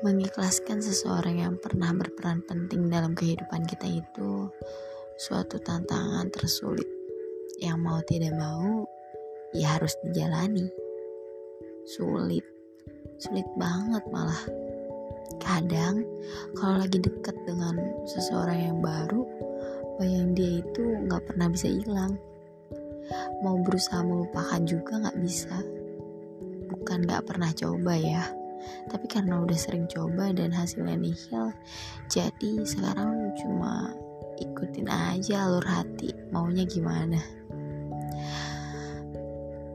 Mengikhlaskan seseorang yang pernah berperan penting dalam kehidupan kita itu suatu tantangan tersulit yang mau tidak mau ya harus dijalani. Sulit, sulit banget malah. Kadang kalau lagi deket dengan seseorang yang baru, bayang dia itu nggak pernah bisa hilang. Mau berusaha melupakan juga nggak bisa. Bukan nggak pernah coba ya tapi karena udah sering coba dan hasilnya nihil jadi sekarang cuma ikutin aja alur hati maunya gimana.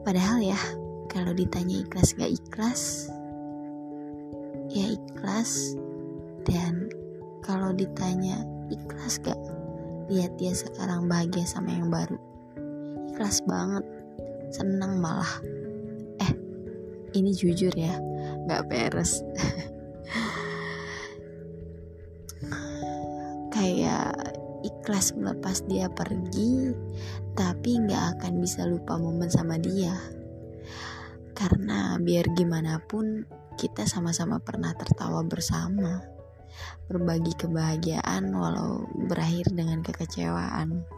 Padahal ya kalau ditanya ikhlas gak ikhlas ya ikhlas. Dan kalau ditanya ikhlas gak lihat dia sekarang bahagia sama yang baru. Ikhlas banget senang malah ini jujur ya nggak beres kayak ikhlas melepas dia pergi tapi nggak akan bisa lupa momen sama dia. Karena biar gimana pun kita sama-sama pernah tertawa bersama. Berbagi kebahagiaan walau berakhir dengan kekecewaan